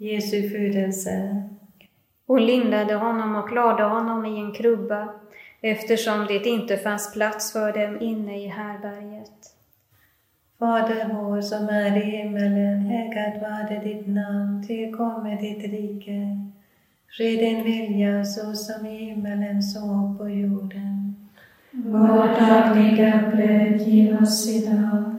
Jesu födelse. Och lindade honom och lade honom i en krubba, eftersom det inte fanns plats för dem inne i härberget. Fader vår som är i himmelen, helgat varde ditt namn, tillkomme ditt rike. Ske din vilja så som i himmelen så på jorden. Vårt dagliga bröd giv oss idag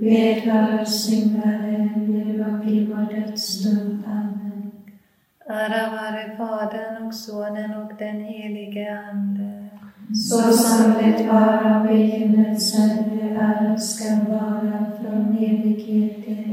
Bed för oss syndare, nu och i vår dödsstund. Amen. Ära vare Fadern och Sonen och den helige Ande. Så som det var av begynnelsen, nu är och ska vara från evighet till